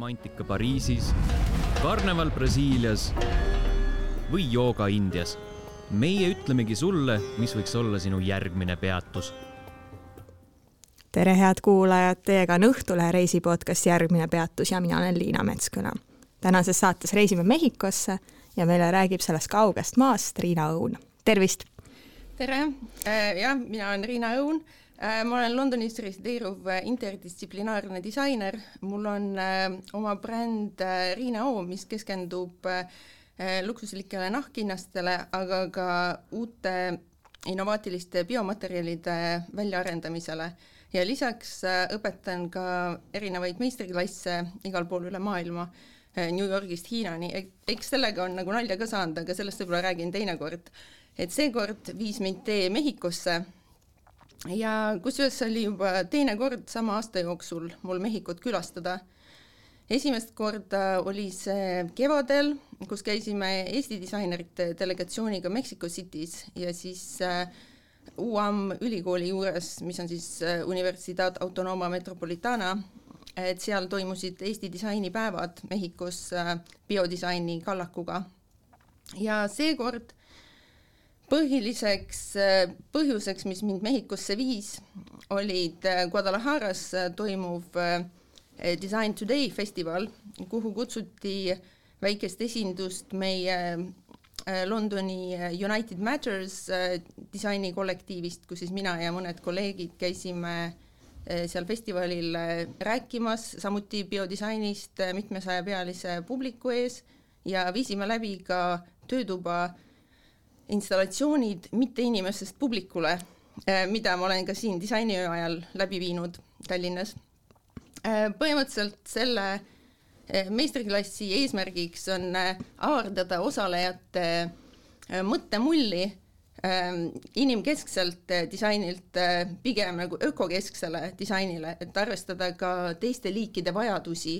romantika Pariisis, karneval Brasiilias või jooga Indias. meie ütlemegi sulle, mis võiks olla sinu järgmine peatus. tere, head kuulajad, teiega on Õhtulehe reisipodcast Järgmine peatus ja mina olen Liina Metsküla. tänases saates reisime Mehhikosse ja meile räägib sellest kaugest maast Riina Õun. tervist! tere, jah, mina olen Riina Õun Äh, ma olen Londonis resideeruv äh, interdistsiplinaarne disainer, mul on äh, oma bränd Riina O, mis keskendub luksuslikele nahkhinnastele, aga ka uute innovaatiliste biomaterjalide väljaarendamisele. Ja lisaks õpetan ka erinevaid meistriklasse igal pool üle maailma, New Yorgist Hiinani, eks sellega on nagu nalja ka saanud, aga sellest võib-olla räägin teinekord. et seekord viis mind tee Mehhikosse ja kusjuures see oli juba teine kord sama aasta jooksul mul Mehhikut külastada. esimest korda oli see kevadel, kus käisime Eesti disainerite delegatsiooniga Mexico City's ja siis äh, UAM ülikooli juures, mis on siis äh, Universidad Autonoma Metropolitana, et seal toimusid Eesti disainipäevad Mehhikos äh, biodisaini kallakuga. ja seekord põhiliseks äh, põhjuseks, mis mind Mehhikosse viis, olid äh, Guadalajaras äh, toimuv Design Today festival, kuhu kutsuti väikest esindust meie Londoni United Matters disainikollektiivist, kus siis mina ja mõned kolleegid käisime seal festivalil rääkimas, samuti biodisainist mitmesajapealise publiku ees ja viisime läbi ka töötuba installatsioonid mitte inimestest publikule, äh, mida ma olen ka siin disainiöö ajal läbi viinud Tallinnas. Äh, põhimõtteliselt selle äh, meistriklassi eesmärgiks on avardada osalejate mõttemulli inimkeskselt disainilt pigem nagu ökokesksele disainile, et arvestada ka teiste liikide vajadusi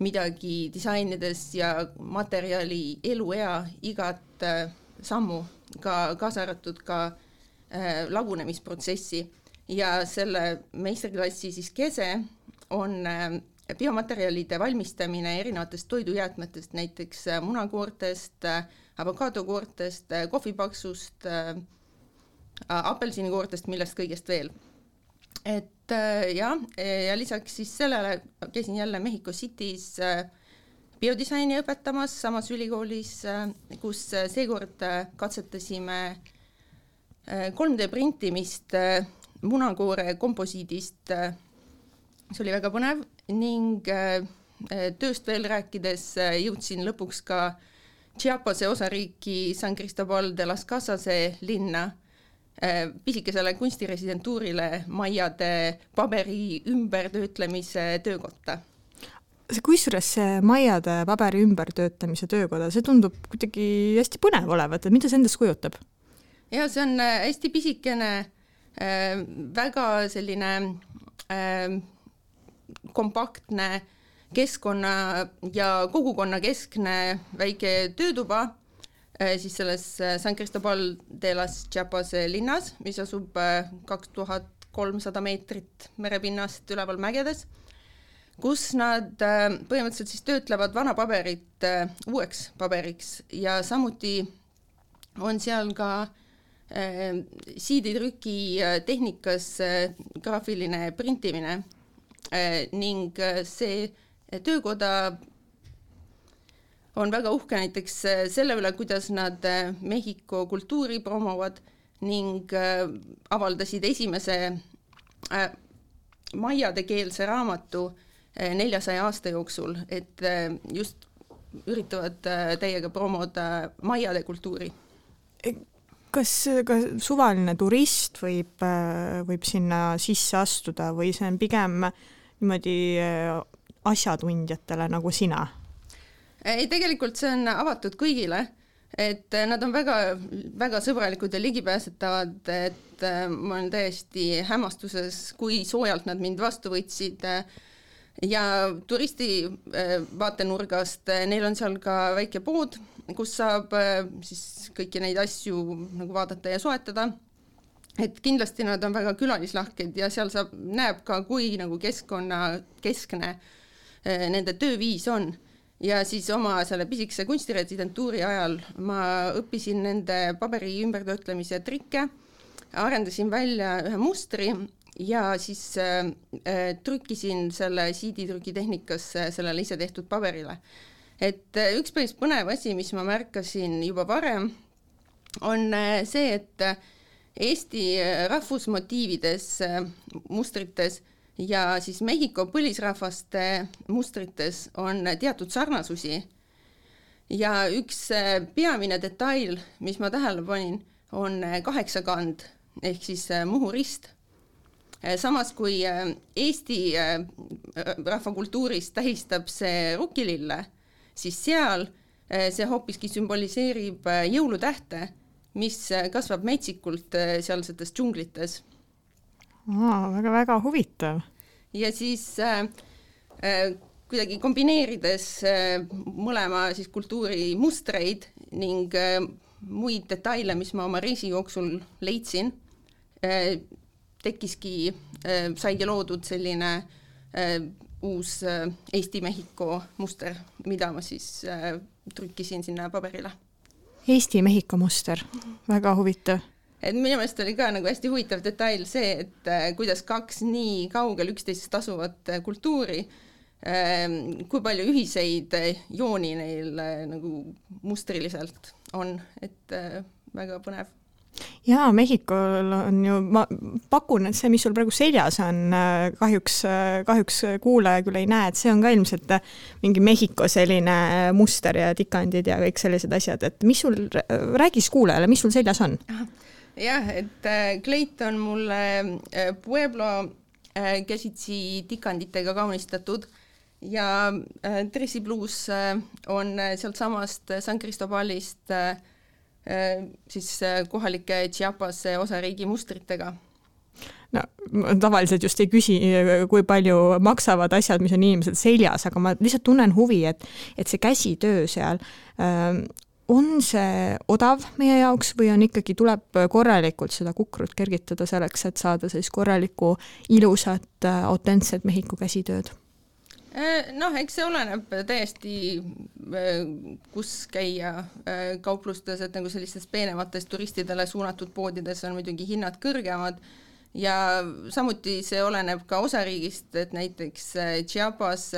midagi disainides ja materjali eluea igat sammu ka kaasa arvatud ka äh, lagunemisprotsessi ja selle meistriklassi siis kese on äh, biomaterjalide valmistamine erinevatest toidujäätmetest, näiteks äh, munakoortest äh,, avokaadokoortest äh,, kohvipaksust apelsinikoortest, millest kõigest veel. et jah, ja lisaks siis sellele käisin jälle Mexico City's biodisaini õpetamas samas ülikoolis, äh, kus äh, seekord äh, katsetasime 3D printimist munakoore komposiidist. see oli väga põnev ning tööst veel rääkides jõudsin lõpuks ka Chiapase osariiki San Cristobal de las Casase linna pisikesele kunstiresidentuurile maiade paberi ümbertöötlemise töökotta see, kusjuures see maiade paberi ümbertöötamise töökoda, see tundub kuidagi hästi põnev olevat, et mida see endast kujutab? ja see on äh, hästi pisikene äh,, väga selline äh, kompaktne keskkonna ja kogukonna keskne väike töötuba siis selles San Cristobal de las Chiapase linnas, mis asub kaks tuhat kolmsada meetrit merepinnast üleval mägedes kus nad äh, põhimõtteliselt siis töötlevad vana paberit äh, uueks paberiks ja samuti on seal ka äh, siiditrüki tehnikas graafiline printimine ning see töökoda on väga uhke näiteks selle üle, kuidas nad Mehhiko kultuuri promovad ning avaldasid esimese maiadekeelse raamatu Eh, neljasaja aasta jooksul, et eh, just üritavad eh, täiega promoda maiade kultuuri. kas ka suvaline turist võib, võib sinna sisse astuda või see on pigem niimoodi asjatundjatele nagu sina? ei, tegelikult see on avatud kõigile, et nad on väga, väga sõbralikud ja ligipääsetavad, et ma olen täiesti hämmastuses, kui soojalt nad mind vastu võtsid ja turisti äh, vaatenurgast, äh, neil on seal ka väike pood, kus saab äh, siis kõiki neid asju nagu vaadata ja soetada. et kindlasti nad on väga külalislahked ja seal saab, näeb ka, kui nagu keskkonnakeskne nende tööviis on ja siis oma selle pisikese kunstirezidentuuri ajal ma õppisin nende paberi ümbertöötlemise trikke, arendasin välja ühe mustri ja siis äh, trükkisin selle siiditrükitehnikasse sellele ise tehtud paberile. et äh, üks päris põnev asi, mis ma märkasin juba varem, on äh, see, et Eesti rahvusmotiivides äh, mustrites ja siis Mehhiko põlisrahvaste mustrites on teatud sarnasusi. ja üks äh, peamine detail, mis ma tähele panin, on äh, kaheksakand ehk siis äh, Muhu rist. Samas kui Eesti rahvakultuuris tähistab see rukkilille, siis seal see hoopiski sümboliseerib jõulutähte, mis kasvab metsikult sealsetes džunglites väga-väga huvitav. ja siis äh, äh, kuidagi kombineerides äh, mõlema siis kultuuri mustreid ning äh, muid detaile, mis ma oma reisi jooksul leidsin äh,, tekkiski äh,, saigi loodud selline äh, uus äh, Eesti-Mehhiko muster, mida ma siis trükkisin sinna paberile. Eesti-Mehhiko muster, väga huvitav. Et minu meelest oli ka nagu hästi huvitav detail see, et kuidas kaks nii kaugel üksteisest asuvat kultuuri äh,, kui palju ühiseid jooni neil nagu mustriliselt on, et väga põnev jaa, Mehhikol on ju, ma pakun, et see, mis sul praegu seljas on, äh, kahjuks, kahjuks kuulaja küll ei näe, et see on ka ilmselt mingi Mehhiko selline muster ja tikandid ja kõik sellised asjad, et mis sul, räägi siis kuulajale, mis sul seljas on? jah, et äh, kleit on mulle äh, Pueblo äh, käsitsi tikanditega kaunistatud ja dressipluus on sealtsamast San Cristobalist siis kohalike Chiapase osariigi mustritega no tavaliselt just ei küsi, kui palju maksavad asjad, mis on inimesel seljas, aga ma lihtsalt tunnen huvi, et, et see käsitöö seal ähm, on see odav meie jaoks või on ikkagi, tuleb korralikult seda kukrut kergitada selleks, et saada siis korralikku ilusat äh, autentset Mehhiko käsitööd? Äh, noh, eks see oleneb täiesti, äh, kus käia kauplustes, et nagu sellistes peenemates turistidele suunatud poodides on muidugi hinnad kõrgemad. Ja samuti see oleneb ka osariigist, et näiteks Chiapas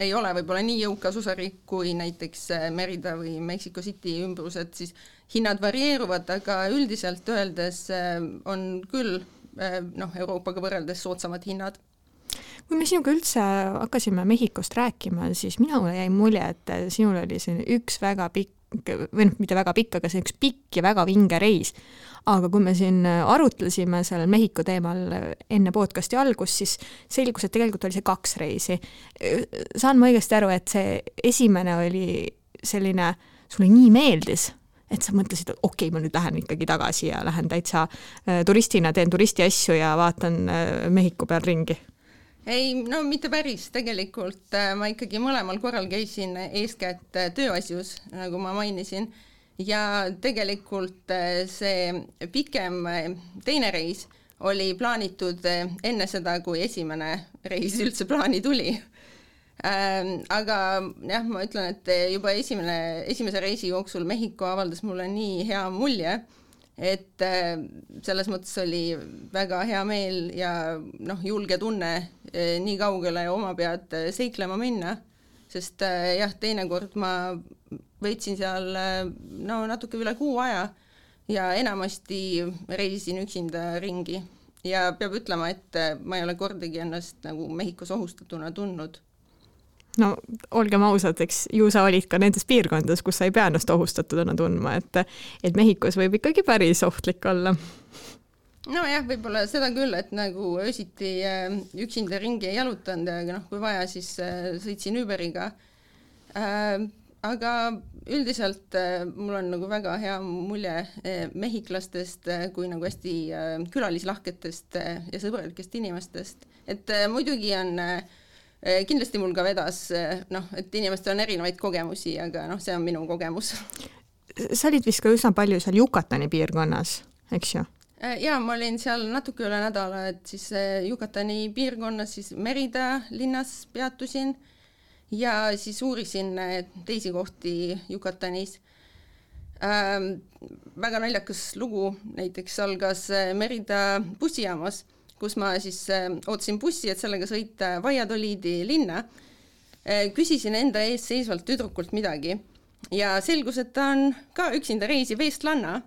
ei ole võib-olla nii jõukas osariik kui näiteks äh, Merida või Mexico City ümbrused, siis hinnad varieeruvad, aga üldiselt öeldes äh, on küll äh, noh, Euroopaga võrreldes soodsamad hinnad kui me sinuga üldse hakkasime Mehhikost rääkima, siis minule jäi mulje, et sinul oli selline üks väga pikk või noh, mitte väga pikk, aga see üks pikk ja väga vinge reis aga kui me siin äh, arutlesime sellel Mehhiko teemal äh, enne podcasti algust, siis selgus, et tegelikult oli see kaks reisi. Äh, saan ma õigesti aru, et see esimene oli selline, sulle nii meeldis, et sa mõtlesid, et okei okay,, ma nüüd lähen ikkagi tagasi ja lähen täitsa turistina, teen turisti asju ja vaatan Mehhiko peal ringi ei, no mitte päris, tegelikult ma ikkagi mõlemal korral käisin eeskätt tööasjus, nagu ma mainisin ja tegelikult äh, see pikem äh, teine reis oli plaanitud äh, enne seda, kui esimene reis üldse plaani tuli. Ähm, aga jah, ma ütlen, et juba esimene, esimese reisi jooksul Mehhiko avaldas mulle nii hea mulje, et selles mõttes oli väga hea meel ja noh, julge tunne nii kaugele oma pead seiklema minna, sest jah, teinekord ma veetsin seal no natuke üle kuu aja ja enamasti reisisin üksinda ringi ja peab ütlema, et ma ei ole kordagi ennast nagu Mehhikos ohustatuna tundnud. No olgem ausad, eks ju sa olid ka nendes piirkondades, kus sa ei pea ennast ohustatuna tundma, et et Mehhikos võib ikkagi päris ohtlik olla. nojah, võib-olla seda küll, et nagu öösiti äh, üksinda ringi ei jalutanud, aga noh, kui vaja, siis äh, sõitsin Uberiga äh, aga üldiselt äh, mul on nagu väga hea mulje äh, mehhiklastest äh, kui nagu hästi äh, külalislahketest äh, ja sõbralikest inimestest, et äh, muidugi on äh, kindlasti mul ka vedas äh, noh, et inimestel on erinevaid kogemusi, aga noh, see on minu kogemus. sa olid vist ka üsna palju seal Yucatani piirkonnas, eks ju? ja ma olin seal natuke üle nädala, et siis Yucatani piirkonnas siis Merida linnas peatusin ja siis uurisin teisi kohti Yucatanis ähm,. väga naljakas lugu näiteks algas Merida bussijaamas, kus ma siis äh, ootasin bussi, et sellega sõita Valladoliidi linna äh,. küsisin enda ees seisvalt tüdrukult midagi ja selgus, et ta on ka üksinda reisiv eestlanna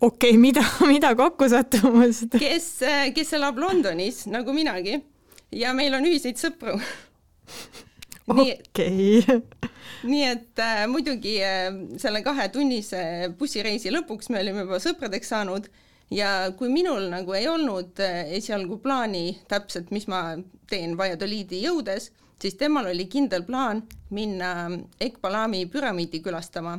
okei okay,, mida, mida kokkusattumust? kes, kes elab Londonis nagu minagi ja meil on ühiseid sõpru okei okay. nii et äh, muidugi äh, selle kahetunnise bussireisi lõpuks me olime juba sõpradeks saanud ja kui minul nagu ei olnud äh, esialgu plaani täpselt, mis ma teen Valladoliidi jõudes, siis temal oli kindel plaan minna Ekbalami püramiidi külastama.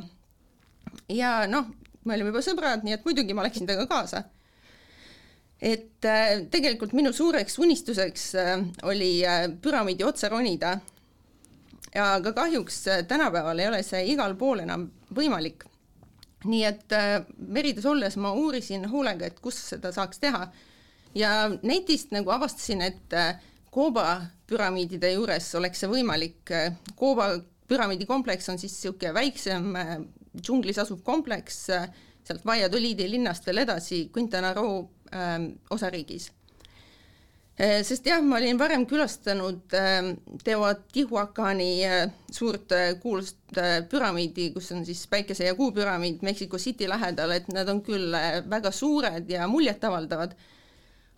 ja noh, me olime juba sõbrad, nii et muidugi ma läksin temaga kaasa. et äh, tegelikult minu suureks unistuseks äh, oli püramiidi otsa ronida. aga kahjuks tänapäeval ei ole see igal pool enam võimalik. Nii et Merides olles ma uurisin hoolega, et kus seda saaks teha ja netist nagu avastasin, et Kooba püramiidide juures oleks see võimalik. Kooba püramiidikompleks on siis niisugune väiksem džunglis asuv kompleks äh, sealt Valladoliidi linnast veel edasi Quintana Roo äh, osariigis äh,. Sest jah, ma olin varem külastanud äh, Teotihuacani äh, suurt äh, kuulsat äh, püramiidi, kus on siis päikese ja kuu püramiid Mexico City lähedal, et nad on küll äh, väga suured ja muljetavaldavad,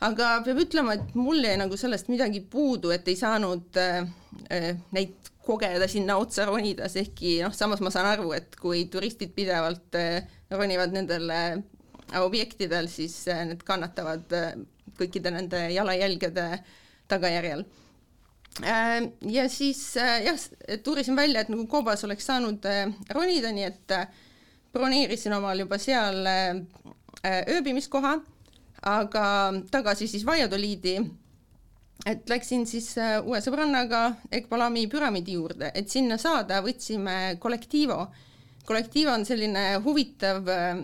aga peab ütlema, et mul jäi nagu sellest midagi puudu, et ei saanud äh, äh, neid kogeda sinna otsa ronides, ehkki noh, samas ma saan aru, et kui turistid pidevalt äh, ronivad nendel äh, objektidel, siis äh, need kannatavad kõikide nende jalajälgede tagajärjel. ja siis jah, et uurisin välja, et nagu Koobas oleks saanud ronida, nii et broneerisin omal juba seal ööbimiskoha, aga tagasi siis Valladoliidi et läksin siis äh, uue sõbrannaga Ekbalami püramiidi juurde, et sinna saada, võtsime Collectivo. Collectivo on selline huvitav äh,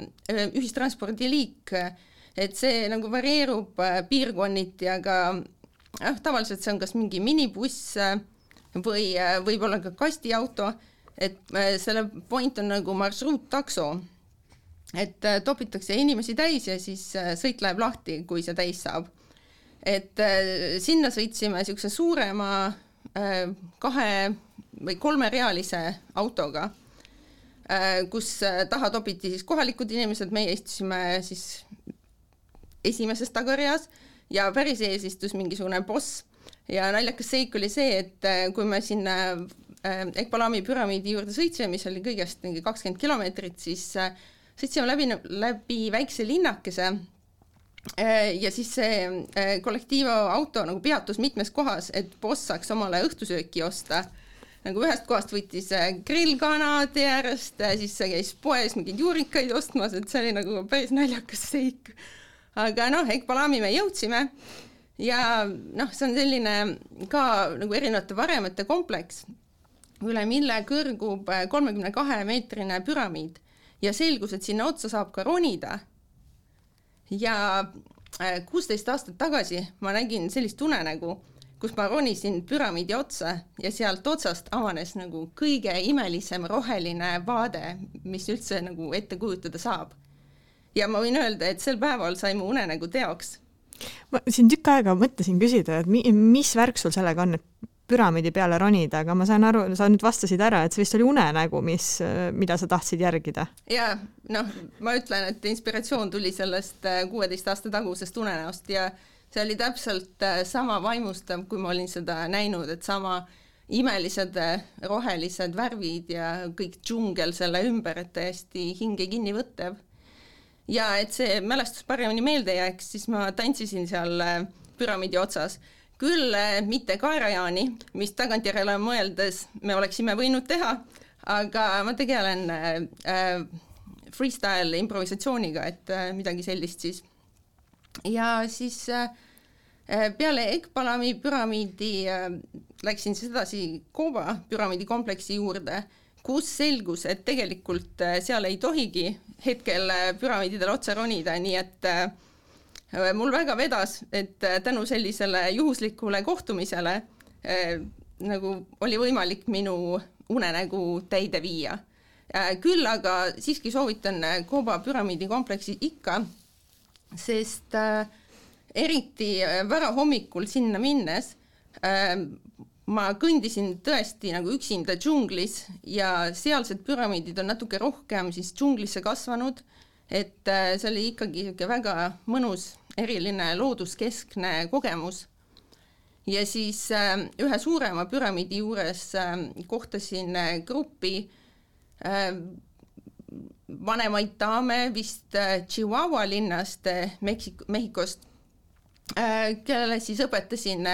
ühistranspordiliik, et see nagu varieerub äh, piirkonniti, aga noh, tavaliselt see on kas mingi minibuss või võib-olla ka kastiauto, et selle point on nagu marsruuttakso, et topitakse inimesi täis ja siis sõit läheb lahti, kui see täis saab. Et äh, sinna sõitsime niisuguse suurema äh, kahe või kolmerealise autoga, äh, kus taha topiti siis kohalikud inimesed, meie istusime siis esimeses tagareas ja päris ees istus mingisugune boss ja naljakas seik oli see, et kui me sinna Ekbalami püramiidi juurde sõitsime, mis oli kõigest mingi kakskümmend kilomeetrit, siis sõitsime läbi, läbi väikse linnakese Äh, ja siis see äh, kollektiivo auto nagu peatus mitmes kohas, et boss saaks omale õhtusööki osta. nagu ühest kohast võttis äh, grillkana tee äärest, siis käis poes mingeid juurikaid ostmas, et see oli nagu päris naljakas seik. Aga noh, Ekbalami me jõudsime. Ja noh, see on selline ka nagu erinevate varemete kompleks, üle mille kõrgub kolmekümne kahe meetrine püramiid. Ja selgus, et sinna otsa saab ka ronida. Ja äh, kuusteist aastat tagasi ma nägin sellist unenägu, kus ma ronisin püramiidi otsa ja sealt otsast avanes nagu kõige imelisem roheline vaade, mis üldse nagu ette kujutada saab. Ja ma võin öelda, et sel päeval sai mu unenägu teoks. ma siin tükk aega mõtlesin küsida, et mi-, mis värk sul sellega on, et püramiidi peale ronida, aga ma saan aru, sa nüüd vastasid ära, et see vist oli unenägu, mis, mida sa tahtsid järgida. jaa, noh, ma ütlen, et inspiratsioon tuli sellest äh, kuueteist aasta tagusest unenäost ja see oli täpselt äh, sama vaimustav, kui ma olin seda näinud, et sama imelised äh, rohelised värvid ja kõik džungel selle ümber, et täiesti hinge kinni võttev. Ja et see mälestus paremini meelde jääks, siis ma tantsisin seal püramiidi otsas küll eh, mitte kaerajaani, mis tagantjärele mõeldes me oleksime võinud teha, aga ma tegelen äh, freestyle improvisatsiooniga, et äh, midagi sellist siis. ja siis äh, peale Ekbalami püramiidi äh, läksin siis edasi Kooba püramiidikompleksi juurde, kus selgus, et tegelikult äh, seal ei tohigi hetkel püramiididele otsa ronida, nii et äh, mul väga vedas, et tänu sellisele juhuslikule kohtumisele nagu oli võimalik minu unenägu täide viia. küll aga siiski soovitan Kooba püramiidikompleksi ikka, sest eriti varahommikul sinna minnes ma kõndisin tõesti nagu üksinda džunglis ja sealsed püramiidid on natuke rohkem siis džunglisse kasvanud, et see oli ikkagi niisugune väga mõnus eriline looduskeskne kogemus. ja siis äh, ühe suurema püramiidi juures äh, kohtasin äh, gruppi vanemaid daame vist Chihuahua linnast Meksik-, Mehhikost, kellele siis õpetasin,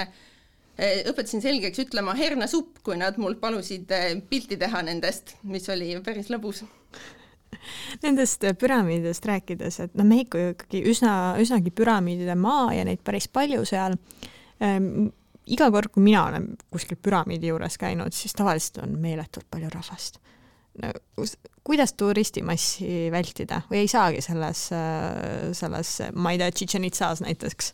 õpetasin selgeks ütlema hernesupp, kui nad mult palusid pilti teha nendest, mis oli päris lõbus Nendest püramiididest rääkides, et noh, Mehhiko ju ikkagi üsna, üsnagi püramiidide maa ja neid päris palju seal ähm,. iga kord, kui mina olen kuskil püramiidi juures käinud, siis tavaliselt on meeletult palju rahvast no,. kuidas turistimassi vältida või ei saagi selles, selles, ma ei tea, Chichen Itzas näiteks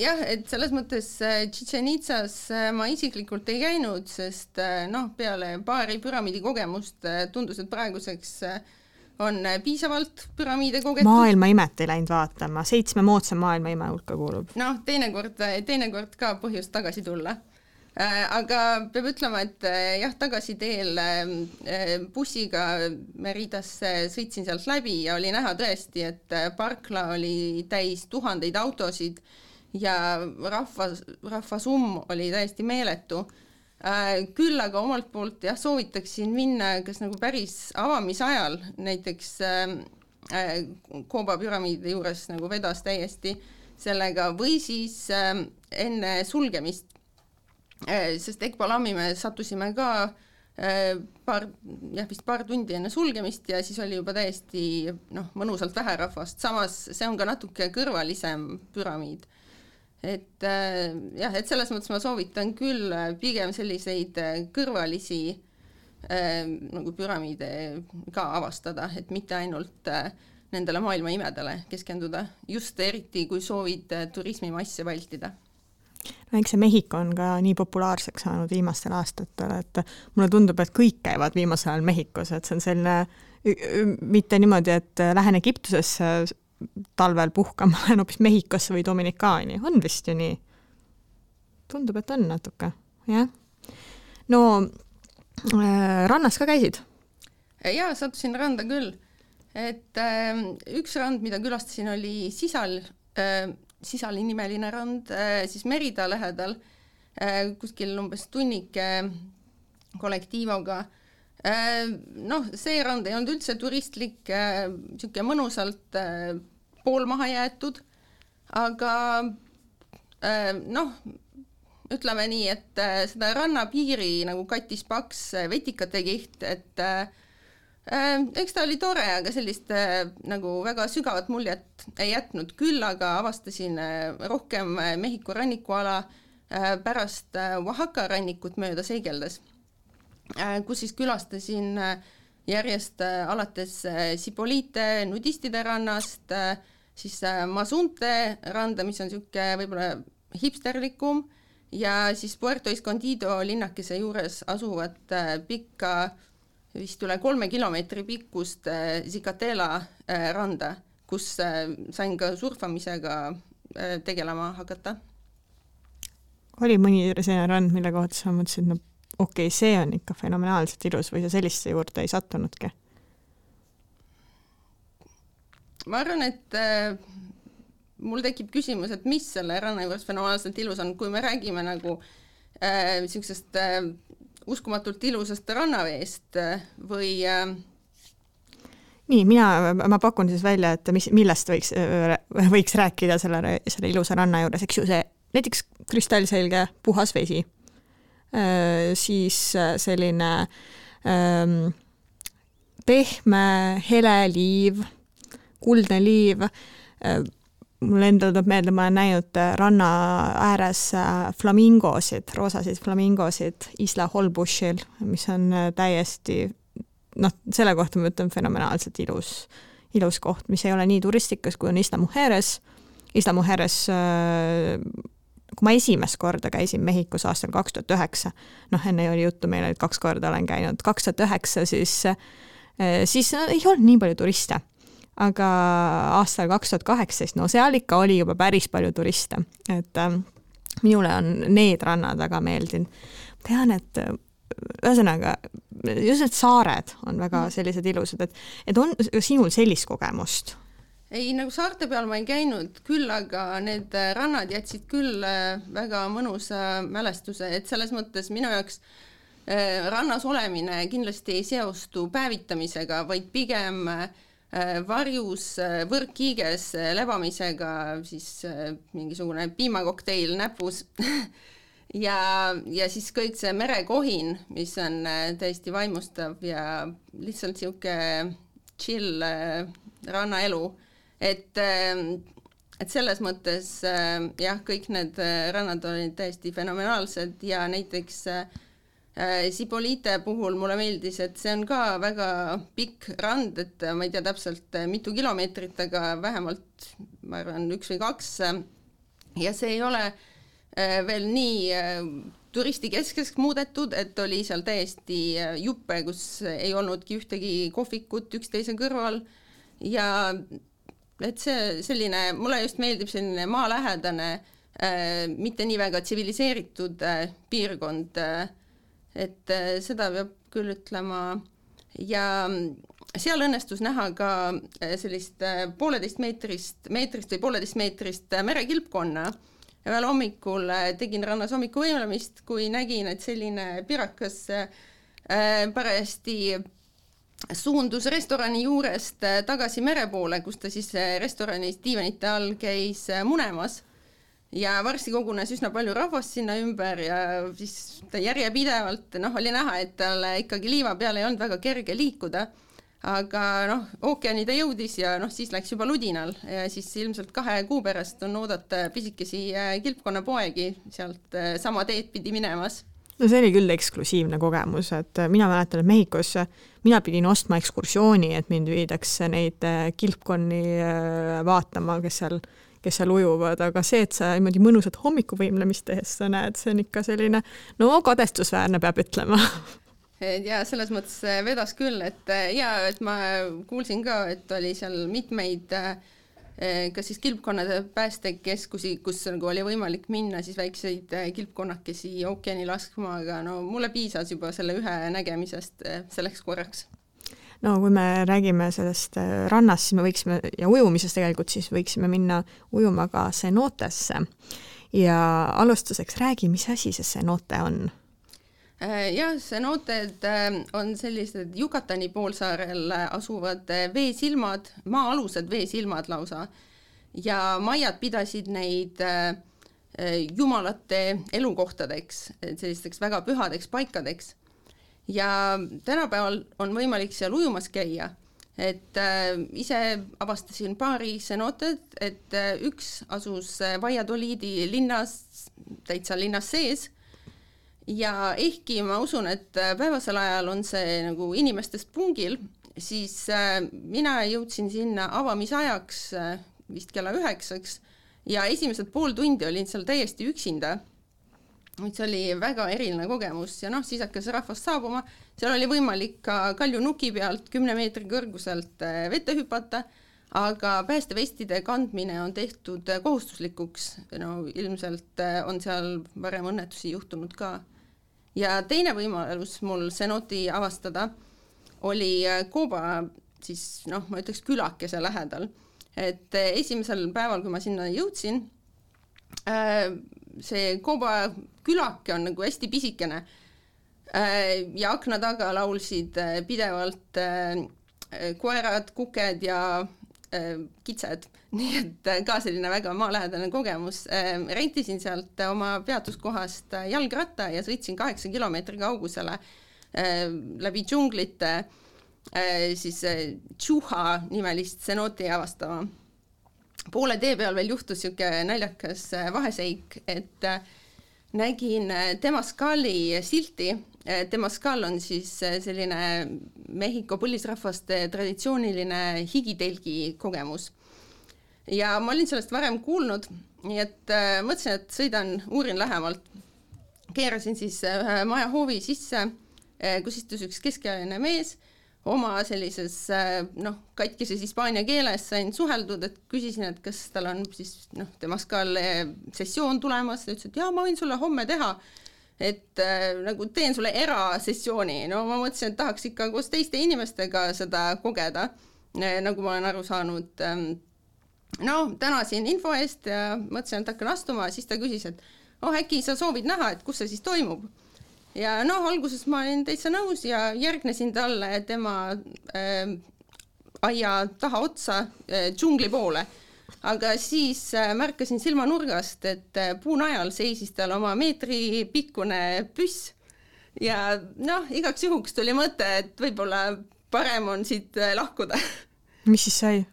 jah, et selles mõttes äh, Chichen Itzas äh, ma isiklikult ei käinud, sest noh, peale paari püramiidi kogemust tundus, et praeguseks on piisavalt püramiide kogetud. maailma imet ei läinud vaatama, seitsme moodsa maailma ime hulka kuulub. noh, teinekord, teinekord ka põhjust tagasi tulla Äh, aga peab ütlema, et äh, jah, tagasiteel äh, bussiga Meridasse sõitsin sealt läbi ja oli näha tõesti, et parkla oli täis tuhandeid autosid ja rahva, rahvasumm oli täiesti meeletu. küll aga omalt poolt jah, soovitaksin minna kas nagu päris avamisajal, näiteks Kooba püramiidi juures nagu vedas täiesti sellega või siis enne sulgemist Äh, sest Ekbalami me sattusime ka äh, paar, jah, vist paar tundi enne sulgemist ja siis oli juba täiesti noh, mõnusalt vähe rahvast, samas see on ka natuke kõrvalisem püramiid. et äh, jah, et selles mõttes ma soovitan küll pigem selliseid kõrvalisi nagu püramiide ka avastada, et mitte ainult nendele maailma imedele keskenduda, just eriti, kui soovid turismimasse vältida see Mehhiko on ka nii populaarseks saanud viimastel aastatel, et mulle tundub, et kõik käivad viimasel ajal Mehhikos, et see on selline mitte niimoodi, et lähen Egiptusesse talvel puhkama, lähen hoopis Mehhikosse või Dominikaani, on vist ju nii? tundub, et on natuke, jah. no äh, rannas ka käisid? jaa, sattusin randa küll. et äh, üks rand, mida külastasin, oli Sisal äh,, Sisali nimeline rand äh, siis Merida lähedal, äh, kuskil umbes tunnike kollektiivoga. Äh, noh, see rand ei olnud üldse turistlik, niisugune mõnusalt poolmaha jäetud, aga noh, ütleme nii, et seda rannapiiri nagu kattis paks vetikate kiht, et eks ta oli tore, aga sellist äh, nagu väga sügavat muljet ei jätnud, küll aga avastasin äh, rohkem Mehhiko rannikuala pärast Oaxaca rannikut mööda seigeldes, kus siis külastasin järjest alates Sipolite nudistide rannast, siis Mazunte randa, mis on niisugune võib-olla hipsterlikum, ja siis Puerto Escondido linnakese juures asuvat pikka vist üle kolme kilomeetri pikkust äh, Zicatela äh, randa, kus äh, sain ka surfamisega tegelema hakata. oli mõni selline rand, mille kohta sa mõtlesid, no okei okay,, see on ikka fenomenaalselt ilus või sa selliste juurde ei sattunudki? ma arvan, et mul tekib küsimus, et mis selle ranna juures fenomenaalselt ilus on, kui me räägime nagu niisugusest äh, uskumatult ilusast rannaveest äh, või äh, nii, mina, ma pakun siis välja, et mis, millest võiks, äh, võiks rääkida selle, selle ilusa ranna juures, eks ju, see näiteks kristallselge puhas vesi, siis selline ähm, pehme hele liiv, kuldne liiv mulle endale tuleb meelde, ma olen näinud äh, ranna ääres äh, flamingosid, roosasid flamingosid Isla Holbushil, mis on äh, täiesti noh, selle kohta ma ütlen fenomenaalselt ilus ilus koht, mis ei ole nii turistikas, kui on Isla Mujeres. Isla Mujeres kui ma esimest korda käisin Mehhikos aastal kaks tuhat üheksa, noh, enne oli juttu meil, et kaks korda olen käinud, kaks tuhat üheksa, siis, siis ei olnud nii palju turiste. Aga aastal kaks tuhat kaheksateist, no seal ikka oli juba päris palju turiste, et äh, minule on need rannad väga meeldinud. tean, et ühesõnaga, just need saared on väga sellised ilusad, et, et on sinul sellist kogemust ei, nagu saarte peal ma ei käinud, küll aga need äh, rannad jätsid küll äh, väga mõnusa mälestuse, et selles mõttes minu jaoks äh, rannas olemine kindlasti ei seostu päevitamisega, vaid pigem varjus võrkkiiges lebamisega, siis mingisugune piimakokteil näpus. Ja, ja siis kõik see merekohin, mis on täiesti vaimustav ja lihtsalt niisugune chill rannaelu. Et, ähm, et selles mõttes jah, kõik need äh, rannad olid täiesti fenomenaalsed ja näiteks äh, Sibolite puhul mulle meeldis, et see on ka väga pikk rand, et ma ei tea täpselt äh, mitu kilomeetrit, aga vähemalt ma arvan, üks või kaks. ja see ei ole veel nii turistikeskseks muudetud, et oli seal täiesti juppe, kus ei olnudki ühtegi kohvikut üksteise kõrval ja et see selline, mulle just meeldib selline maalähedane äh,, mitte nii väga tsiviliseeritud äh, piirkond äh,, et äh, seda peab küll ütlema. Ja seal õnnestus näha ka äh, sellist äh, pooleteist meetrist, meetrist või pooleteist meetrist merekilpkonna. Ühel hommikul tegin rannas hommikuvõimlemist, kui nägin, et selline pirakas parajasti suundus restorani juurest tagasi mere poole, kus ta siis restoranis diivanite all käis munemas ja varsti kogunes üsna palju rahvast sinna ümber ja siis ta järjepidevalt, noh, oli näha, et tal ikkagi liiva peal ei olnud väga kerge liikuda, aga noh, ookeani ta jõudis ja noh, siis läks juba ludinal ja siis ilmselt kahe kuu pärast on oodata pisikesi kilpkonnapoegi sealt sama teed pidi minemas. No see oli küll eksklusiivne kogemus, et äh, mina mäletan, et Mehhikos mina pidin ostma ekskursiooni, et mind viidakse neid äh, kilpkonni äh, vaatama, kes seal, kes seal ujuvad, aga see, et sa niimoodi mõnusat hommikuvõimlemist tehes sa näed, see on ikka selline no kadestusväärne, peab ütlema. Ja selles mõttes vedas küll, et ja et ma kuulsin ka, et oli seal mitmeid äh, kas siis kilpkonnade päästekeskusi, kus nagu oli võimalik minna siis väikseid kilpkonnakesi ookeani laskma, aga no mulle piisas juba selle ühe nägemisest selleks korraks no kui me räägime sellest rannast, siis me võiksime ja ujumisest tegelikult, siis võiksime minna ujuma ka cenootesse. ja alustuseks räägi, mis asi see cenote on Äh, jah, cenoted äh, on sellised Yucatani poolsaarel asuvad äh, veesilmad, maa-alused veesilmad lausa ja maiad pidasid neid jumalate elukohtadeks, sellisteks väga pühadeks paikadeks. Ja tänapäeval on võimalik seal ujumas käia, et äh, ise avastasin paari cenoted, et äh, üks asus Valladoliidi linnas, täitsa linnas sees ja ehkki ma usun, et äh, päevasel ajal on see nagu inimestest pungil, siis äh, mina jõudsin sinna avamisajaks äh, vist kella üheksaks ja esimesed pool tundi olin seal täiesti üksinda. See oli väga eriline kogemus ja noh, siis hakkas rahvast saabuma, seal oli võimalik ka kaljunuki pealt kümne meetri kõrguselt vette hüpata, aga päästevestide kandmine on tehtud kohustuslikuks, no ilmselt on seal varem õnnetusi juhtunud ka. Ja teine võimalus mul Zenoti avastada oli Kooba siis noh, ma ütleks külakese lähedal, et esimesel päeval, kui ma sinna jõudsin, äh, see Kooba külake on nagu hästi pisikene ja akna taga laulsid pidevalt koerad, kuked ja kitsed nii et äh, ka selline väga maalähedane kogemus. Rentisin sealt oma peatuskohast äh, jalgratta ja sõitsin kaheksa kilomeetri kaugusele läbi džunglite äh, siis Tšuha nimelist cenooti avastama. Poole tee peal veel juhtus niisugune naljakas vaheseik, et nägin Temazcali silti. Temazcal on siis selline Mehhiko põlisrahvaste traditsiooniline higitelgi kogemus. ja ma olin sellest varem kuulnud, nii et mõtlesin, et sõidan, uurin lähemalt. keerasin siis ühe maja hoovi sisse, kus istus üks keskealine mees oma sellises noh, katkises hispaania keeles sain suheldud, et küsisin, et kas tal on siis noh, temas ka sessioon tulemas, ta ütles, et jaa, ma võin sulle homme teha. et äh, nagu teen sulle erasessiooni, no ma mõtlesin, et tahaks ikka koos teiste inimestega seda kogeda, nagu ma olen aru saanud. no tänasin info eest ja mõtlesin, et hakkan astuma, siis ta küsis, et oh äkki sa soovid näha, et kus see siis toimub ja noh, alguses ma olin täitsa nõus ja järgnesin talle tema äh, aia tahaotsa äh, džungli poole. aga siis äh, märkasin silmanurgast, et äh, puunajal seisis tal oma meetri pikkune püss ja noh, igaks juhuks tuli mõte, et võib-olla parem on siit äh, lahkuda. mis siis sai?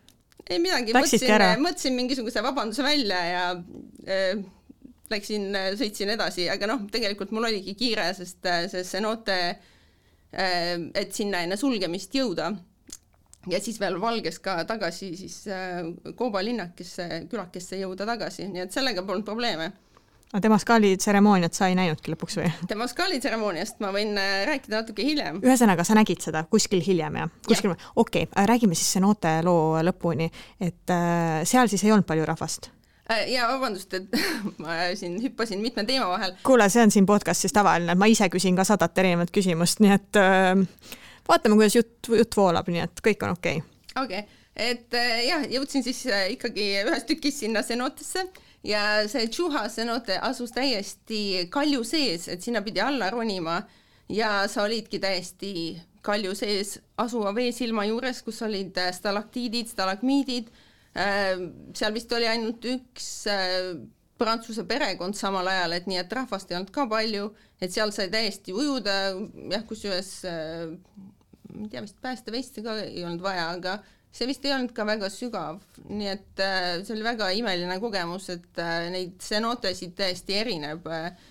ei midagi, mõtlesin, mõtlesin mingisuguse vabanduse välja ja äh, läksin, sõitsin edasi, aga noh, tegelikult mul oligi kiire, sest see cenote, äh, et sinna enne sulgemist jõuda ja siis veel valges ka tagasi siis äh, Kooba linnakesse, külakesse jõuda tagasi, nii et sellega polnud probleeme aga Demaskaali tseremooniat sa ei näinudki lõpuks või? Demaskaali tseremooniast ma võin äh, rääkida natuke hiljem. ühesõnaga, sa nägid seda kuskil hiljem, jah? kuskil, okei okay,, räägime siis see noorte loo lõpuni, et äh, seal siis ei olnud palju rahvast Äh, ja vabandust, et ma siin hüppasin mitme teema vahel. kuule, see on siin podcastis tavaline, ma ise küsin ka sadat erinevat küsimust, nii et äh, vaatame, kuidas jutt, jutt voolab, nii et kõik on okei okay.. okei okay., et äh, jah, jõudsin siis äh, ikkagi ühes tükis sinna senotesse ja see Tšuha senote asus täiesti kalju sees, et sinna pidi alla ronima ja sa olidki täiesti kalju sees asuva veesilma juures, kus olid äh, stalaktiidid, stalagmiidid Äh, seal vist oli ainult üks äh, prantsuse perekond samal ajal, et nii, et rahvast ei olnud ka palju, et seal sai täiesti ujuda, jah, kusjuures äh, ma ei tea, vist päästeveste ka ei olnud vaja, aga see vist ei olnud ka väga sügav, nii et see oli väga imeline kogemus, et neid cenotesid täiesti erineb äh, Äh,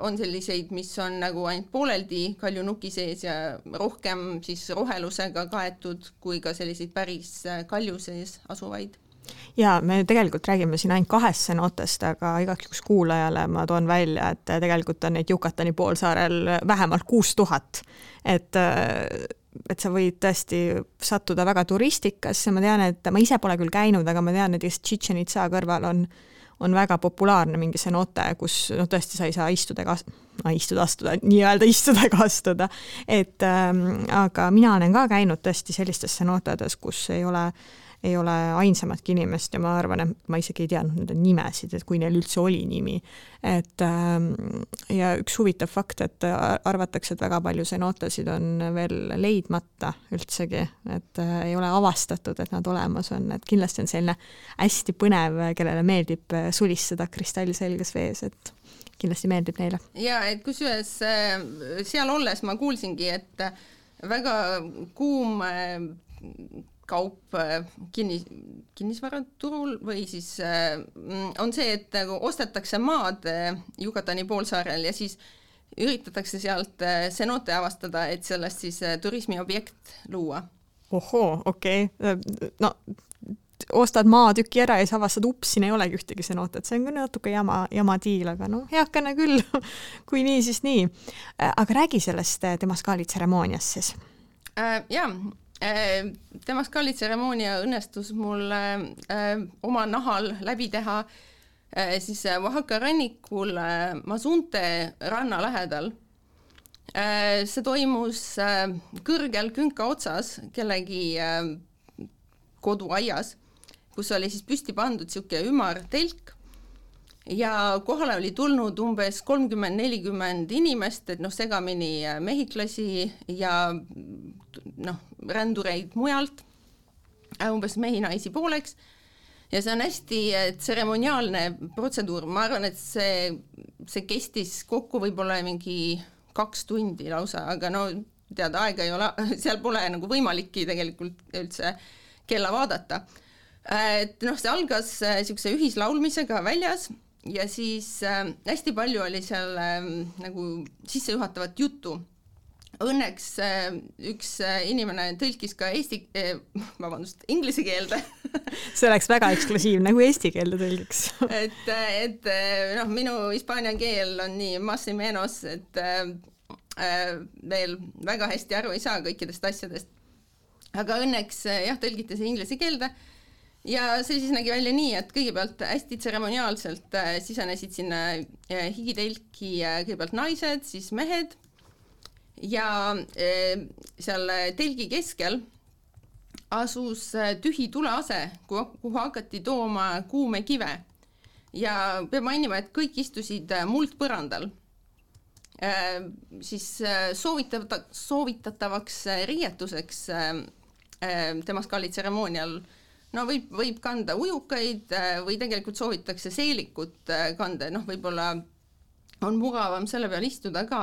on selliseid, mis on nagu ainult pooleldi kaljunuki sees ja rohkem siis rohelusega kaetud, kui ka selliseid päris äh, kalju sees asuvaid ja me tegelikult räägime siin ainult kahest senotest, aga igaks juhuks kuulajale ma toon välja, et tegelikult on neid Yucatani poolsaarel vähemalt kuus tuhat. et, et sa võid tõesti sattuda väga turistikasse, ma tean, et ma ise pole küll käinud, aga ma tean, just Chichen Itza kõrval on äh, on väga populaarne mingi cenote, kus noh, tõesti sa ei saa istuda ega no, istuda, astuda, nii-öelda istuda ega astuda. et ähm, aga mina olen ka käinud tõesti sellistes cenotedes, kus ei ole äh, ei ole ainsamatki inimest ja ma arvan, et ma isegi ei teadnud nende nimesid, et kui neil üldse oli nimi. et ähm, ja üks huvitav fakt, et arvatakse, et väga palju senotasid on veel leidmata üldsegi, et äh, ei ole avastatud, et nad olemas on, et kindlasti on selline hästi põnev, kellele meeldib äh, sulistada kristallselges vees, et kindlasti meeldib neile. ja et kusjuures äh, seal olles ma kuulsingi, et väga kuum kaup äh, kinni, kinnisvaraturul või siis äh, on see, et nagu ostetakse maad äh, Yucatani poolsaarel ja siis üritatakse sealt cenote avastada, et sellest siis turismiobjekt luua. ohoo, okei okay., no ostad maatüki ära ja siis avastad, ups, siin ei olegi ühtegi cenotet, see on küll natuke jama, jama diil, aga noh, heakene küll kui nii, siis nii. aga räägi sellest Demaskaali tseremooniast siis äh,. Jaa Äh, Demaskali tseremoonia õnnestus mul äh, oma nahal läbi teha äh, siis Oaxaca rannikul Mazunte ranna lähedal. see toimus kõrgel künka otsas kellegi koduaias, kus oli siis püsti pandud niisugune ümar telk ja kohale oli tulnud umbes kolmkümmend, nelikümmend inimest, et noh, segamini mehhiklasi ja noh, rändureid mujalt, umbes mehi-naisi pooleks, ja see on hästi tseremoniaalne protseduur, ma arvan, et see, see kestis kokku võib-olla mingi kaks tundi lausa, aga no tead, aega ei ole, seal pole nagu võimalikki tegelikult üldse kella vaadata. et noh, see algas niisuguse ühislaulmisega väljas ja siis äh, hästi palju oli seal äh, nagu sissejuhatavat juttu. Õnneks äh, üks äh, inimene tõlkis ka eesti äh,, vabandust, inglise keelde see oleks väga eksklusiivne, kui eesti keelde tõlgiks et, et noh, minu hispaania keel on nii más y menos, et äh, veel väga hästi aru ei saa kõikidest asjadest. aga õnneks jah, tõlgiti see inglise keelde ja see siis nägi välja nii, et kõigepealt hästi tseremoniaalselt äh, sisenesid sinna äh, higitelki äh, kõigepealt naised, siis mehed ja seal telgi keskel asus tühi tulease, kuhu hakati tooma kuumekive ja peab mainima, et kõik istusid muldpõrandal. siis soovitatav, soovitatavaks riietuseks Temaskali tseremoonial no võib, võib kanda ujukaid äh, või tegelikult soovitakse seelikut äh, kanda, noh, võib-olla on mugavam selle peal istuda ka.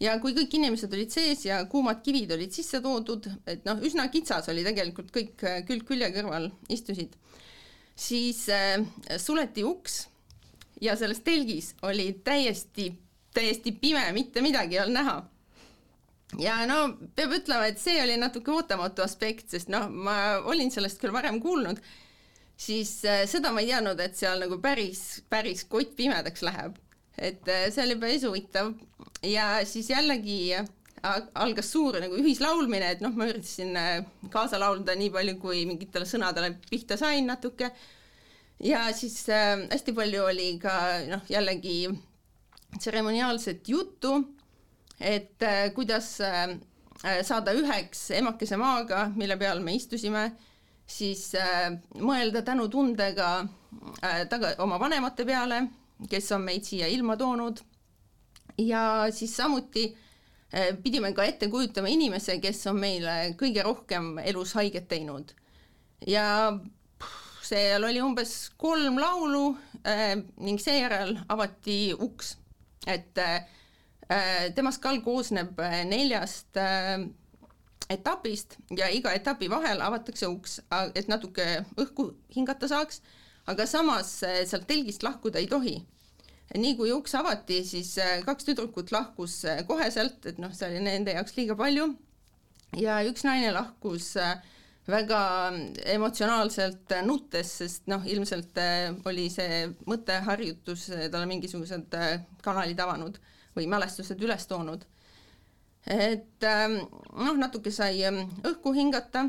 ja kui kõik inimesed olid sees ja kuumad kivid olid sisse toodud, et noh, üsna kitsas oli tegelikult, kõik äh, külg külje kõrval istusid, siis äh, suleti uks ja selles telgis oli täiesti, täiesti pime, mitte midagi ei olnud näha ja no peab ütlema, et see oli natuke ootamatu aspekt, sest noh, ma olin sellest küll varem kuulnud, siis äh, seda ma ei teadnud, et seal nagu päris, päris kott pimedaks läheb. et äh, see oli päris huvitav ja siis jällegi algas suur nagu ühislaulmine, et noh, ma üritasin äh, kaasa laulda nii palju, kui mingitele sõnadele pihta sain natuke. ja siis äh, hästi palju oli ka noh, jällegi tseremoniaalset juttu et äh, kuidas äh, saada üheks emakese maaga, mille peal me istusime, siis äh, mõelda tänutundega taga oma vanemate peale, kes on meid siia ilma toonud ja siis samuti pidime ka ette kujutama inimese, kes on meile kõige rohkem elus haiget teinud. ja seal oli umbes kolm laulu ning seejärel avati uks, et Äh, Temaskal koosneb äh, neljast äh, etapist ja iga etapi vahel avatakse uks, et natuke õhku hingata saaks, aga samas sealt telgist lahkuda ei tohi. nii kui uks avati, siis kaks tüdrukut lahkus koheselt, et noh, see oli nende jaoks liiga palju. ja üks naine lahkus väga emotsionaalselt nuttes, sest noh, ilmselt oli see mõtteharjutus talle mingisugused kanalid avanud või mälestused üles toonud. et ähm, noh, natuke sai ähm, õhku hingata,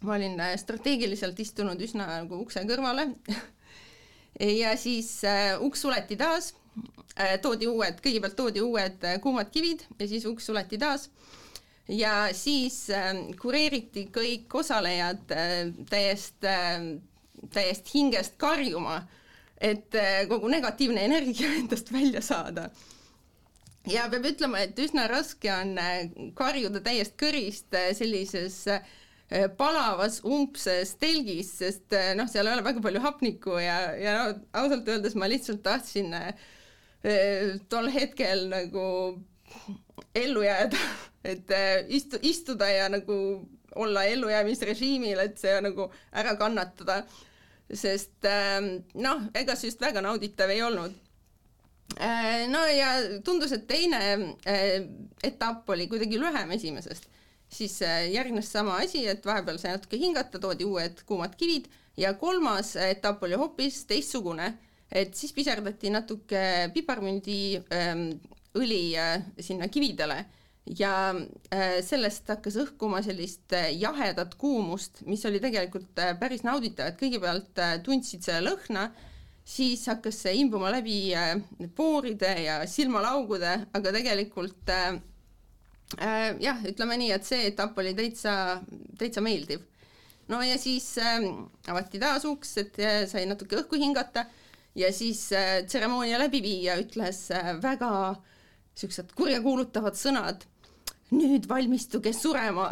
ma olin äh, strateegiliselt istunud üsna nagu ukse kõrvale. Ja siis äh, uks suleti taas. Äh,, toodi uued, kõigepealt toodi uued kuumad kivid ja siis uks suleti taas. Ja siis äh, kureeriti kõik osalejad täiest täiest hingest karjuma, et kogu negatiivne energia endast välja saada ja peab ütlema, et üsna raske on äh, karjuda täiest kõrist äh, sellises äh, palavas umbses telgis, sest noh, seal ei ole väga palju hapnikku ja, ja no ausalt öeldes ma lihtsalt tahtsin tol hetkel nagu ellu jääda, et istu, istuda ja nagu olla ellujäämisrežiimil, et see nagu ära kannatada. sest noh, ega see just väga nauditav ei olnud no ja tundus, et teine äh, etapp oli kuidagi lühem esimesest, siis äh, järgnes sama asi, et vahepeal sai natuke hingata, toodi uued kuumad kivid ja kolmas etapp oli hoopis teistsugune, et siis piserdati natuke piparmündi ähm, sinna kividele ja sellest hakkas õhkuma sellist jahedat kuumust, mis oli tegelikult päris nauditav, et kõigepealt tundsid selle lõhna siis hakkas see imbuma läbi äh, pooride ja silmalaugude, aga tegelikult äh, äh, jah, ütleme nii, et see etapp oli täitsa, täitsa meeldiv. no ja siis äh, avati taas uks, et sai natuke õhku hingata ja siis tseremoonia läbiviija ütles väga siuksed kurjakuulutavad sõnad. nüüd valmistuge surema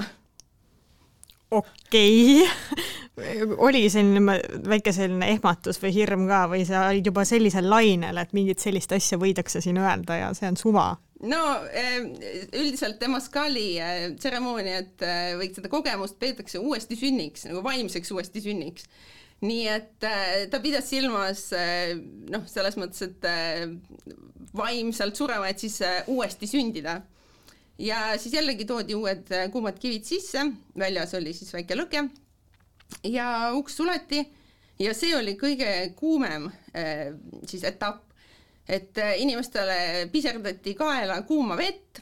okei okay. oli selline väike selline ehmatus või hirm ka või sa olid juba sellisel lainel, et mingit sellist asja võidakse siin öelda ja see on suva? no üldiselt Temaskali tseremooniat või seda kogemust peetakse uuesti sünniks, nagu vaimseks uuesti sünniks. nii et äh, ta pidas silmas noh, selles mõttes, et vaimselt surema, et siis uuesti sündida. Ja siis jällegi toodi uued kuumad kivid sisse, väljas oli siis väike lõke. Ja uks suleti. Ja see oli kõige kuumem siis etapp, et inimestele piserdati kaela kuuma vett.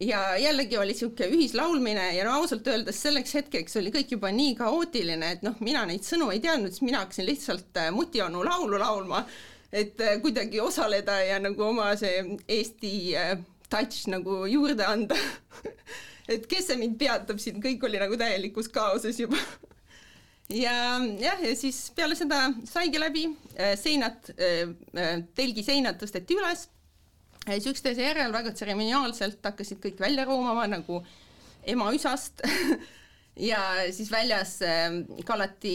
Ja jällegi oli niisugune ühislaulmine. Ja no ausalt öeldes selleks hetkeks oli kõik juba nii kaootiline, et noh, mina neid sõnu ei teadnud, siis mina hakkasin lihtsalt äh, Mutionu laulu laulma, et äh, kuidagi osaleda ja nagu oma see Eesti äh, touch nagu juurde anda. Et kes see mind peatab siin, kõik oli nagu täielikus kaoses juba. Ja jah, ja siis peale seda saigi läbi, seinad, telgi seinad tõsteti üles. Ja siis üksteise järel väga tseremoniaalselt hakkasid kõik välja roomama nagu ema üsast. Ja siis väljas kallati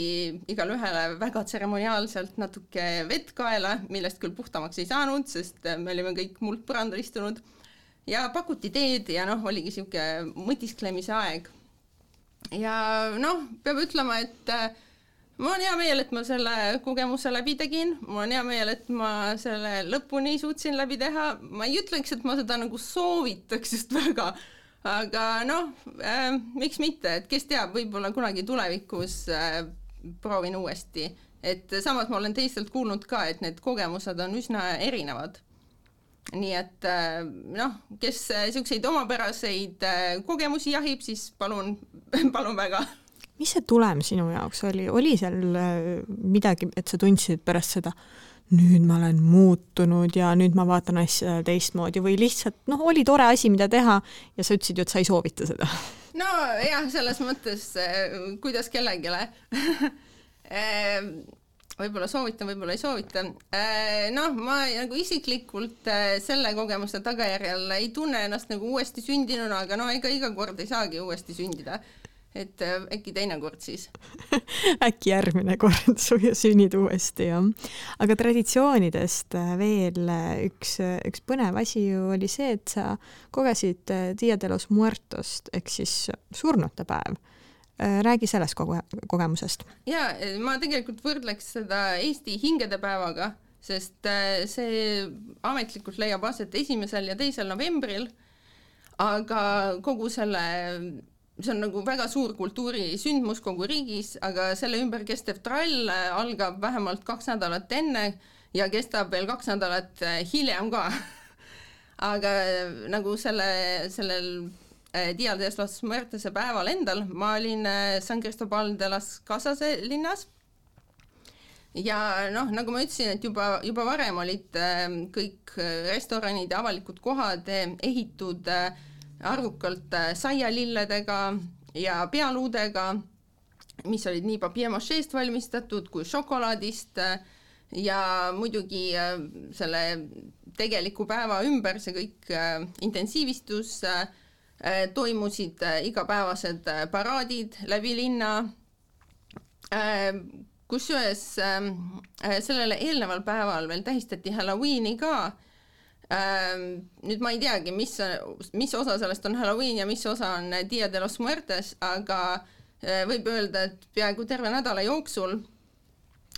igale ühele väga tseremoniaalselt natuke vett kaela, millest küll puhtamaks ei saanud, sest äh, me olime kõik muldpõrandal istunud ja pakuti teed ja noh, oligi niisugune mõtisklemise aeg. ja noh, peab ütlema, et äh, mul on hea meel, et ma selle kogemuse läbi tegin, mul on hea meel, et ma selle lõpuni suutsin läbi teha, ma ei ütleks, et ma seda nagu soovitaks just väga, aga noh äh,, miks mitte, et kes teab, võib-olla kunagi tulevikus äh, proovin uuesti, et samas ma olen teistelt kuulnud ka, et need kogemused on üsna erinevad. Nii et äh, noh, kes niisuguseid omapäraseid äh, kogemusi jahib, siis palun, palun väga. Mis see tulem sinu jaoks oli, oli seal äh, midagi, et sa tundsid pärast seda, nüüd ma olen muutunud ja nüüd ma vaatan asja teistmoodi või lihtsalt noh, oli tore asi, mida teha ja sa ütlesid ju, et sa ei soovita seda? nojah, selles mõttes äh, kuidas kellelegi. Äh, võib-olla soovitan, võib-olla ei soovita. noh, ma nagu isiklikult selle kogemuse tagajärjel ei tunne ennast nagu uuesti sündinuna, aga no ega iga kord ei saagi uuesti sündida et äh, äkki teinekord siis äkki järgmine kord sünnid uuesti, jah. aga traditsioonidest äh, veel äh, üks, üks põnev asi ju oli see, et sa kogesid Dia de los Muertost ehk siis surnute päev. Räägi sellest kogu kogemusest. ja ma tegelikult võrdleks seda Eesti hingede päevaga, sest see ametlikult leiab aset esimesel ja teisel novembril, aga kogu selle see on nagu väga suur kultuurisündmus kogu riigis, aga selle ümber kestev trall algab vähemalt kaks nädalat enne ja kestab veel kaks nädalat eh, hiljem ka aga eh, nagu selle, sellel eh, Dia de los Muertese päeval endal. Ma olin San Cristobal de las Casase linnas. Ja noh, nagu ma ütlesin, et juba, juba varem olid kõik restoranid ja avalikud kohad ehitud äh, arvukalt äh, saialilledega ja pealuudega, mis olid nii papier-macheest valmistatud kui šokolaadist äh, ja muidugi äh, selle tegeliku päeva ümber see kõik intensiivistus, toimusid igapäevased paraadid läbi linna, kusjuures sellele eelneval päeval veel tähistati Halloweeni ka. Ähm, nüüd ma ei teagi, mis, mis osa sellest on Halloween ja mis osa on Dia de los Muertes, aga äh, võib öelda, et peaaegu terve nädala jooksul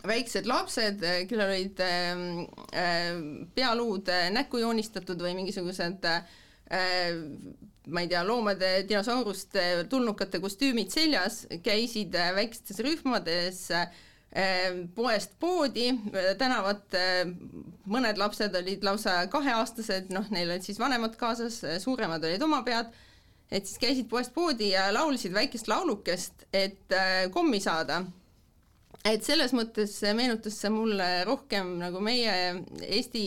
väiksed lapsed, äh, kellel olid ähm, äh, pealuud näkku joonistatud või mingisugused ma ei tea, loomade, dinosauruste, tulnukate kostüümid seljas, käisid väikestes rühmades Ehm, poest poodi, tänavat, mõned lapsed olid lausa kaheaastased, noh, neil olid siis vanemad kaasas, suuremad olid oma pead, et siis käisid poest poodi ja laulsid väikest laulukest, et äh, kommi saada. et selles mõttes meenutas see mulle rohkem nagu meie Eesti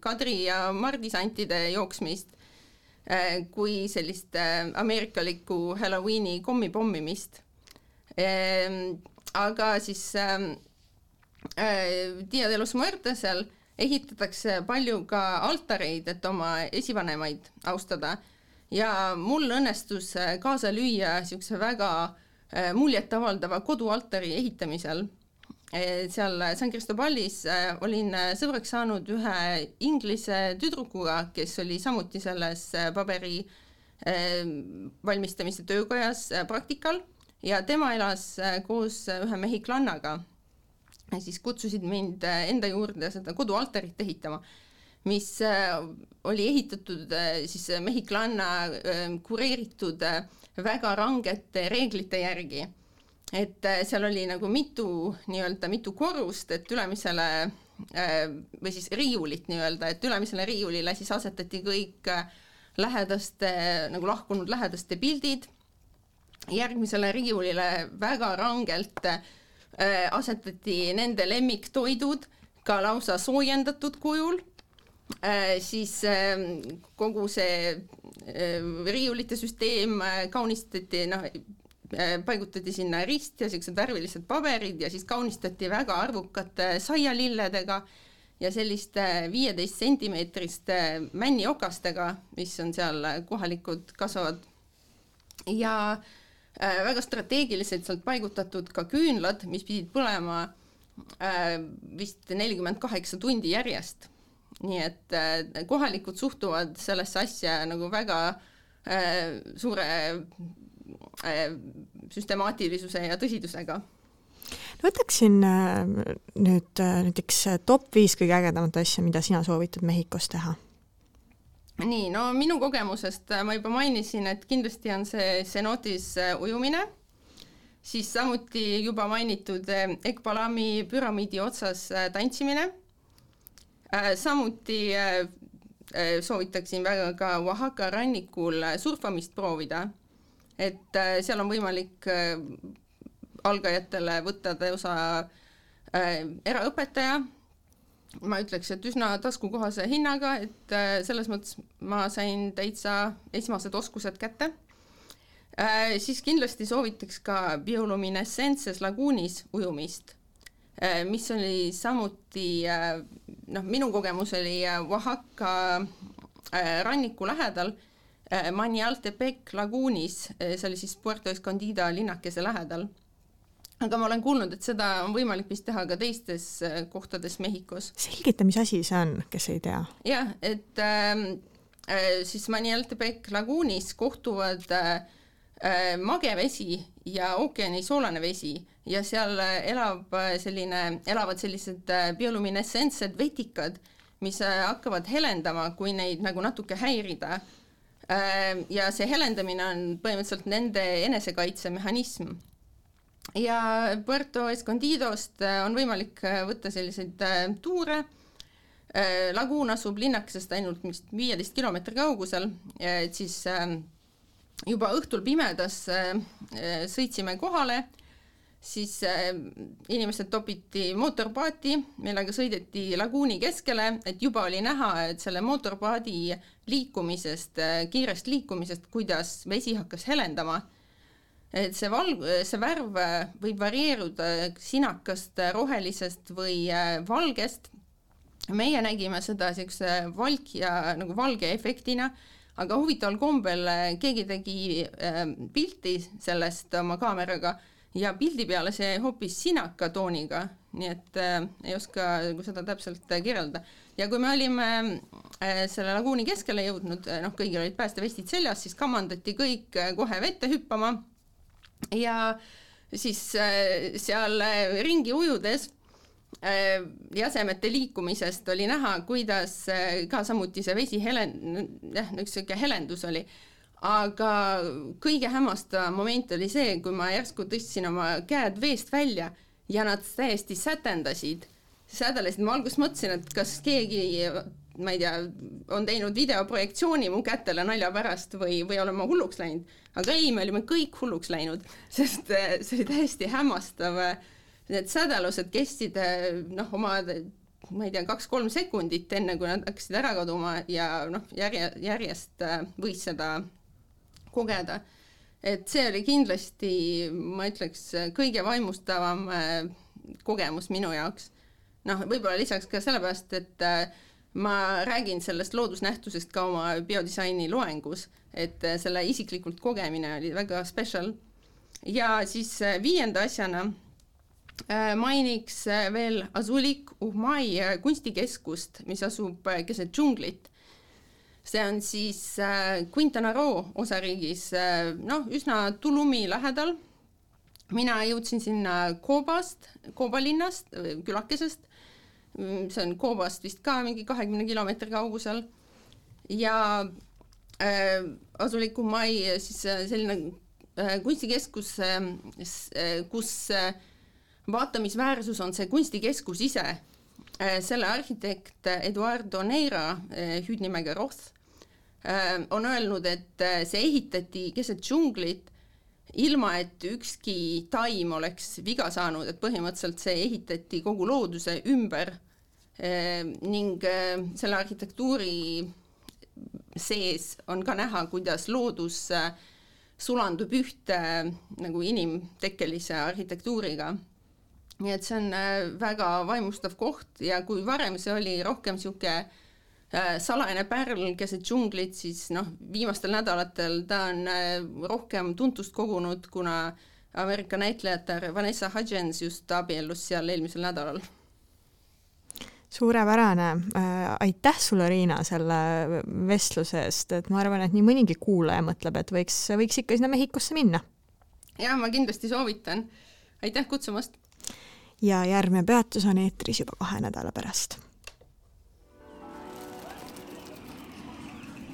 Kadri ja Mardisantide jooksmist kui sellist ameerikalikku Halloweeni kommipommimist ehm, aga siis ähm, äh, Dia de los Muertesel ehitatakse palju ka altareid, et oma esivanemaid austada ja mul õnnestus äh, kaasa lüüa niisuguse väga äh, muljetavaldava kodualtari ehitamisel. Seal San Cristobalis äh, olin äh, sõbraks saanud ühe inglise tüdrukuga, kes oli samuti selles paberi valmistamise töökojas praktikal ja tema elas koos ühe mehhiklannaga. siis kutsusid mind enda juurde seda kodualtarit ehitama mis oli ehitatud siis mehhiklanna kureeritud väga rangete reeglite järgi et äh, seal oli nagu mitu nii-öelda, mitu korrust, et ülemisele äh, või siis riiulit nii-öelda, et ülemisele riiulile siis asetati kõik äh, lähedaste, nagu lahkunud lähedaste pildid, järgmisele riiulile väga rangelt asetati nende lemmiktoidud ka lausa soojendatud kujul, siis kogu see riiulite süsteem kaunistati, noh, Äh, paigutati sinna rist ja siuksed värvilised paberid ja siis kaunistati väga arvukate saialilledega ja selliste viieteist sentimeetriste männiokastega, mis on seal kohalikud kasvavad. ja äh, väga strateegiliselt sealt paigutatud ka küünlad, mis pidid põlema äh, vist nelikümmend kaheksa tundi järjest. nii et kohalikud suhtuvad sellesse asja nagu väga suure Äh, süstemaatilisuse ja tõsidusega. Võtaksin äh, nüüd äh, näiteks top viis kõige ägedamat asja, mida sina soovitad Mehhikos teha? nii, no minu kogemusest ma juba mainisin, et kindlasti on see cenotis ujumine, siis samuti juba mainitud Ekbalami püramiidi otsas tantsimine, samuti soovitaksin väga ka Oaxaca rannikul surfamist proovida et äh, seal on võimalik äh, algajatele võtta osa äh, eraõpetaja, ma ütleks, et üsna taskukohase hinnaga, et selles mõttes ma sain täitsa esmased oskused kätte. siis kindlasti soovitaks ka bioluminescentses laguunis ujumist, mis oli samuti noh, minu kogemus oli Oaxaca ranniku lähedal Äh, Manialtepec laguunis, äh, see oli siis Puerto Escondida linnakese lähedal. aga ma olen kuulnud, et seda on võimalik vist teha ka teistes äh, kohtades Mehhikos. selgita, mis asi see on, kes ei tea? jah, et äh, siis Manialtepec laguunis kohtuvad äh, magevesi ja ookeani soolane vesi ja seal elab selline, elavad sellised bioluminescentsed vetikad, mis hakkavad helendama, kui neid nagu natuke häirida ja see helendamine on põhimõtteliselt nende enesekaitsemehhanism. ja Puerto Escondidost äh, on võimalik äh, võtta selliseid tuure, laguun asub linnakesest ainult vist viieteist kilomeetri kaugusel, et siis juba õhtul pimedas sõitsime kohale siis äh, inimesed topiti mootorpaati, millega sõideti laguuni keskele, et juba oli näha, et selle mootorpaadi liikumisest äh,, kiirest liikumisest, kuidas vesi hakkas helendama. et see valg, see värv äh, võib varieeruda sinakast, rohelisest või valgest. meie nägime seda siukse valk ja nagu valge efektina aga huvitaval kombel keegi tegi pilti sellest oma kaameraga ja pildi peale see hoopis sinaka tooniga, nii et äh, ei oska seda täpselt äh, kirjeldada. ja kui me olime äh, selle laguuni keskele jõudnud, äh, noh, kõigil olid päästevestid seljas, siis kamandati kõik äh, kohe vette hüppama ja siis äh, seal äh, ringi ujudes äh, jäsemete liikumisest oli näha, kuidas äh, ka samuti see vesi helen-, jah, üks niisugune helendus oli aga kõige hämmastavam moment oli see, kui ma järsku tõstsin oma käed veest välja ja nad täiesti sätendasid, sädelesid, ma alguses mõtlesin, et kas keegi ma ei tea, on teinud videoprojektsiooni mu kätele nalja pärast või, või olen ma hulluks läinud. aga ei, me olime kõik hulluks läinud, sest eh, see oli täiesti hämmastav. Need sädelused kestsid eh, noh, oma ma ei tea, kaks-kolm sekundit, enne kui nad hakkasid ära kaduma ja noh, järje, järjest eh, võis seda kogeda. et see oli kindlasti, ma ütleks, kõige vaimustavam äh, kogemus minu jaoks. noh, võib-olla lisaks ka sellepärast, et äh, ma räägin sellest loodusnähtusest ka oma biodisaini loengus, et äh, selle isiklikult kogemine oli väga special. ja siis viienda asjana mainiks veel Azulik Uhmai kunstikeskust, mis asub keset džunglit see on siis äh, Quintana Roo osariigis äh, noh, üsna Tulumi lähedal. Mina jõudsin sinna Koobast, Kooba linnast, külakesest, see on Koobast vist ka mingi kahekümne kilomeetri kaugusel. Ja äh, asuliku mai siis selline äh, kunstikeskus äh,, kus äh, vaatamisväärsus on see kunstikeskus ise. Äh,. selle arhitekt Eduardo Neira äh, hüüdnimega Roth äh, on öelnud, et äh, see ehitati keset džunglit ilma, et ükski taim oleks viga saanud, et põhimõtteliselt see ehitati kogu looduse ümber eh, ning selle arhitektuuri sees on ka näha, kuidas loodus sulandub ühte nagu inimtekkelise arhitektuuriga. nii et see on väga vaimustav koht ja kui varem see oli rohkem niisugune Äh, salajane pärl keset džunglit, siis noh, viimastel nädalatel ta on äh, rohkem tuntust kogunud, kuna Ameerika näitlejatar Vanessa Hudgens just abiellus seal eelmisel nädalal. suurepärane äh,, aitäh sulle, Riina, selle vestluse eest, et ma arvan, et nii mõnigi kuulaja mõtleb, et võiks, võiks ikka sinna Mehhikosse minna. ja ma kindlasti soovitan, aitäh kutsumast! ja järgmine peatus on eetris juba kahe nädala pärast